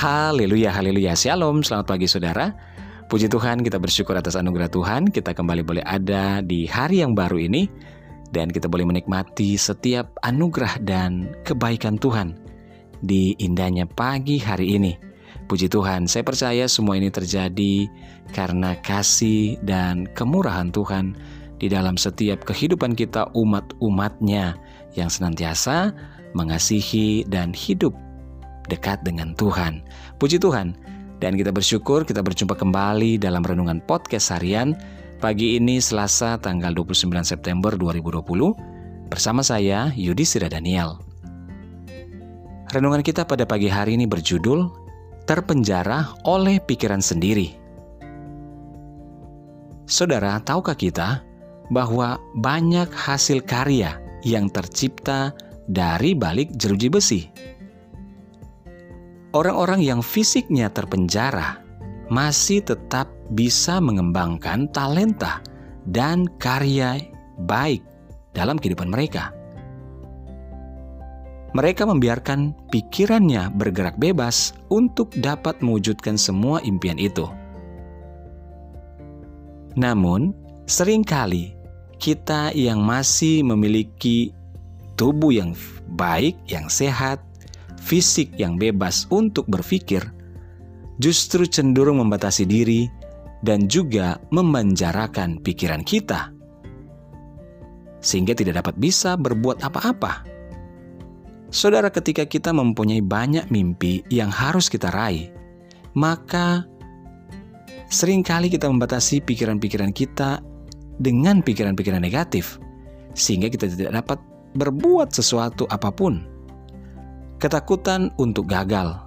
Haleluya, haleluya. Shalom, selamat pagi saudara. Puji Tuhan, kita bersyukur atas anugerah Tuhan. Kita kembali boleh ada di hari yang baru ini. Dan kita boleh menikmati setiap anugerah dan kebaikan Tuhan di indahnya pagi hari ini. Puji Tuhan, saya percaya semua ini terjadi karena kasih dan kemurahan Tuhan di dalam setiap kehidupan kita umat-umatnya yang senantiasa mengasihi dan hidup dekat dengan Tuhan. Puji Tuhan. Dan kita bersyukur kita berjumpa kembali dalam renungan podcast harian pagi ini Selasa tanggal 29 September 2020 bersama saya Yudhistira Daniel. Renungan kita pada pagi hari ini berjudul Terpenjara oleh Pikiran Sendiri. Saudara, tahukah kita bahwa banyak hasil karya yang tercipta dari balik jeruji besi? Orang-orang yang fisiknya terpenjara masih tetap bisa mengembangkan talenta dan karya baik dalam kehidupan mereka. Mereka membiarkan pikirannya bergerak bebas untuk dapat mewujudkan semua impian itu. Namun, sering kali kita yang masih memiliki tubuh yang baik, yang sehat, fisik yang bebas untuk berpikir, justru cenderung membatasi diri dan juga memanjarakan pikiran kita, sehingga tidak dapat bisa berbuat apa-apa. Saudara, ketika kita mempunyai banyak mimpi yang harus kita raih, maka sering kali kita membatasi pikiran-pikiran kita dengan pikiran-pikiran negatif, sehingga kita tidak dapat berbuat sesuatu apa pun Ketakutan untuk gagal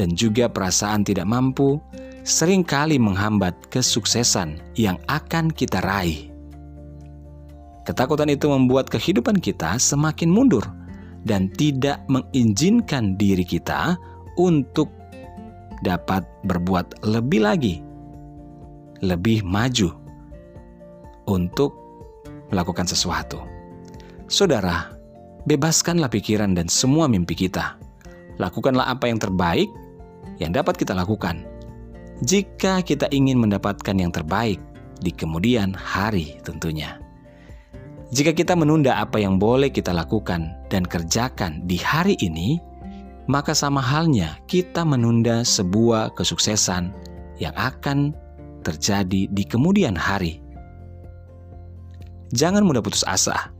dan juga perasaan tidak mampu sering kali menghambat kesuksesan yang akan kita raih. Ketakutan itu membuat kehidupan kita semakin mundur dan tidak mengizinkan diri kita untuk dapat berbuat lebih lagi, lebih maju untuk melakukan sesuatu. Saudara, Bebaskanlah pikiran dan semua mimpi kita. Lakukanlah apa yang terbaik yang dapat kita lakukan. Jika kita ingin mendapatkan yang terbaik di kemudian hari tentunya. Jika kita menunda apa yang boleh kita lakukan dan kerjakan di hari ini, maka sama halnya kita menunda sebuah kesuksesan yang akan terjadi di kemudian hari. Jangan mudah putus asa.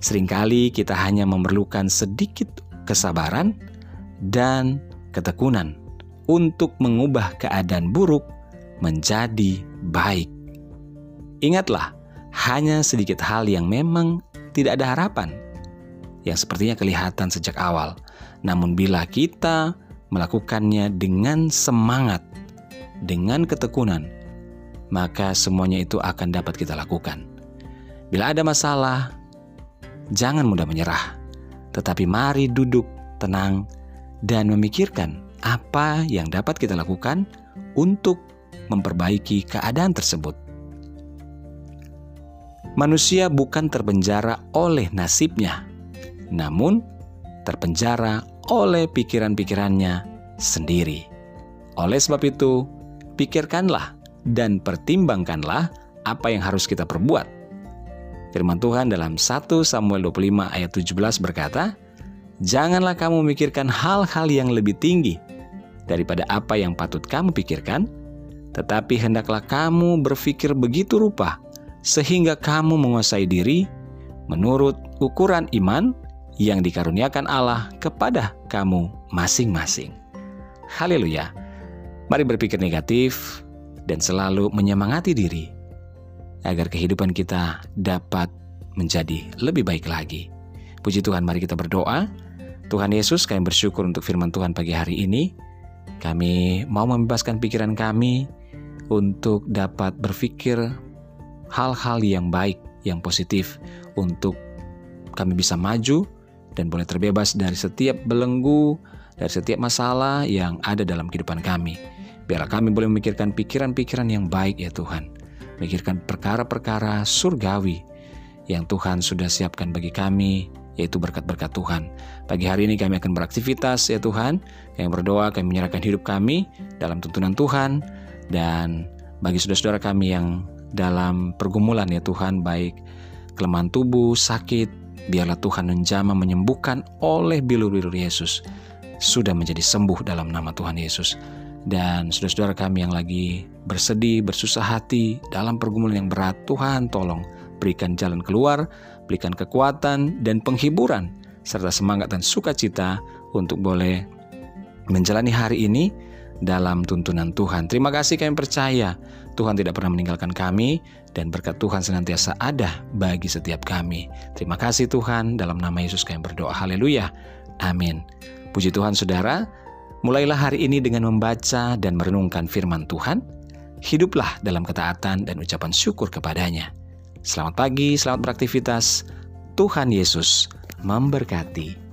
Seringkali kita hanya memerlukan sedikit kesabaran dan ketekunan untuk mengubah keadaan buruk menjadi baik. Ingatlah, hanya sedikit hal yang memang tidak ada harapan, yang sepertinya kelihatan sejak awal. Namun, bila kita melakukannya dengan semangat, dengan ketekunan, maka semuanya itu akan dapat kita lakukan. Bila ada masalah, jangan mudah menyerah, tetapi mari duduk tenang dan memikirkan apa yang dapat kita lakukan untuk memperbaiki keadaan tersebut. Manusia bukan terpenjara oleh nasibnya, namun terpenjara oleh pikiran-pikirannya sendiri. Oleh sebab itu, pikirkanlah dan pertimbangkanlah apa yang harus kita perbuat Firman Tuhan dalam 1 Samuel 25 ayat 17 berkata, Janganlah kamu memikirkan hal-hal yang lebih tinggi daripada apa yang patut kamu pikirkan, tetapi hendaklah kamu berpikir begitu rupa sehingga kamu menguasai diri menurut ukuran iman yang dikaruniakan Allah kepada kamu masing-masing. Haleluya. Mari berpikir negatif dan selalu menyemangati diri agar kehidupan kita dapat menjadi lebih baik lagi. Puji Tuhan, mari kita berdoa. Tuhan Yesus, kami bersyukur untuk firman Tuhan pagi hari ini. Kami mau membebaskan pikiran kami untuk dapat berpikir hal-hal yang baik, yang positif, untuk kami bisa maju dan boleh terbebas dari setiap belenggu, dari setiap masalah yang ada dalam kehidupan kami. Biarlah kami boleh memikirkan pikiran-pikiran yang baik ya Tuhan memikirkan perkara-perkara surgawi yang Tuhan sudah siapkan bagi kami, yaitu berkat-berkat Tuhan. Pagi hari ini kami akan beraktivitas ya Tuhan, kami berdoa, kami menyerahkan hidup kami dalam tuntunan Tuhan, dan bagi saudara-saudara kami yang dalam pergumulan ya Tuhan, baik kelemahan tubuh, sakit, biarlah Tuhan menjama menyembuhkan oleh bilur-bilur Yesus, sudah menjadi sembuh dalam nama Tuhan Yesus. Dan saudara-saudara kami yang lagi bersedih, bersusah hati dalam pergumulan yang berat, Tuhan tolong berikan jalan keluar, berikan kekuatan dan penghiburan, serta semangat dan sukacita untuk boleh menjalani hari ini dalam tuntunan Tuhan. Terima kasih kami percaya Tuhan tidak pernah meninggalkan kami dan berkat Tuhan senantiasa ada bagi setiap kami. Terima kasih Tuhan, dalam nama Yesus kami berdoa. Haleluya. Amin. Puji Tuhan saudara, mulailah hari ini dengan membaca dan merenungkan firman Tuhan. Hiduplah dalam ketaatan dan ucapan syukur kepadanya. Selamat pagi, selamat beraktivitas. Tuhan Yesus memberkati.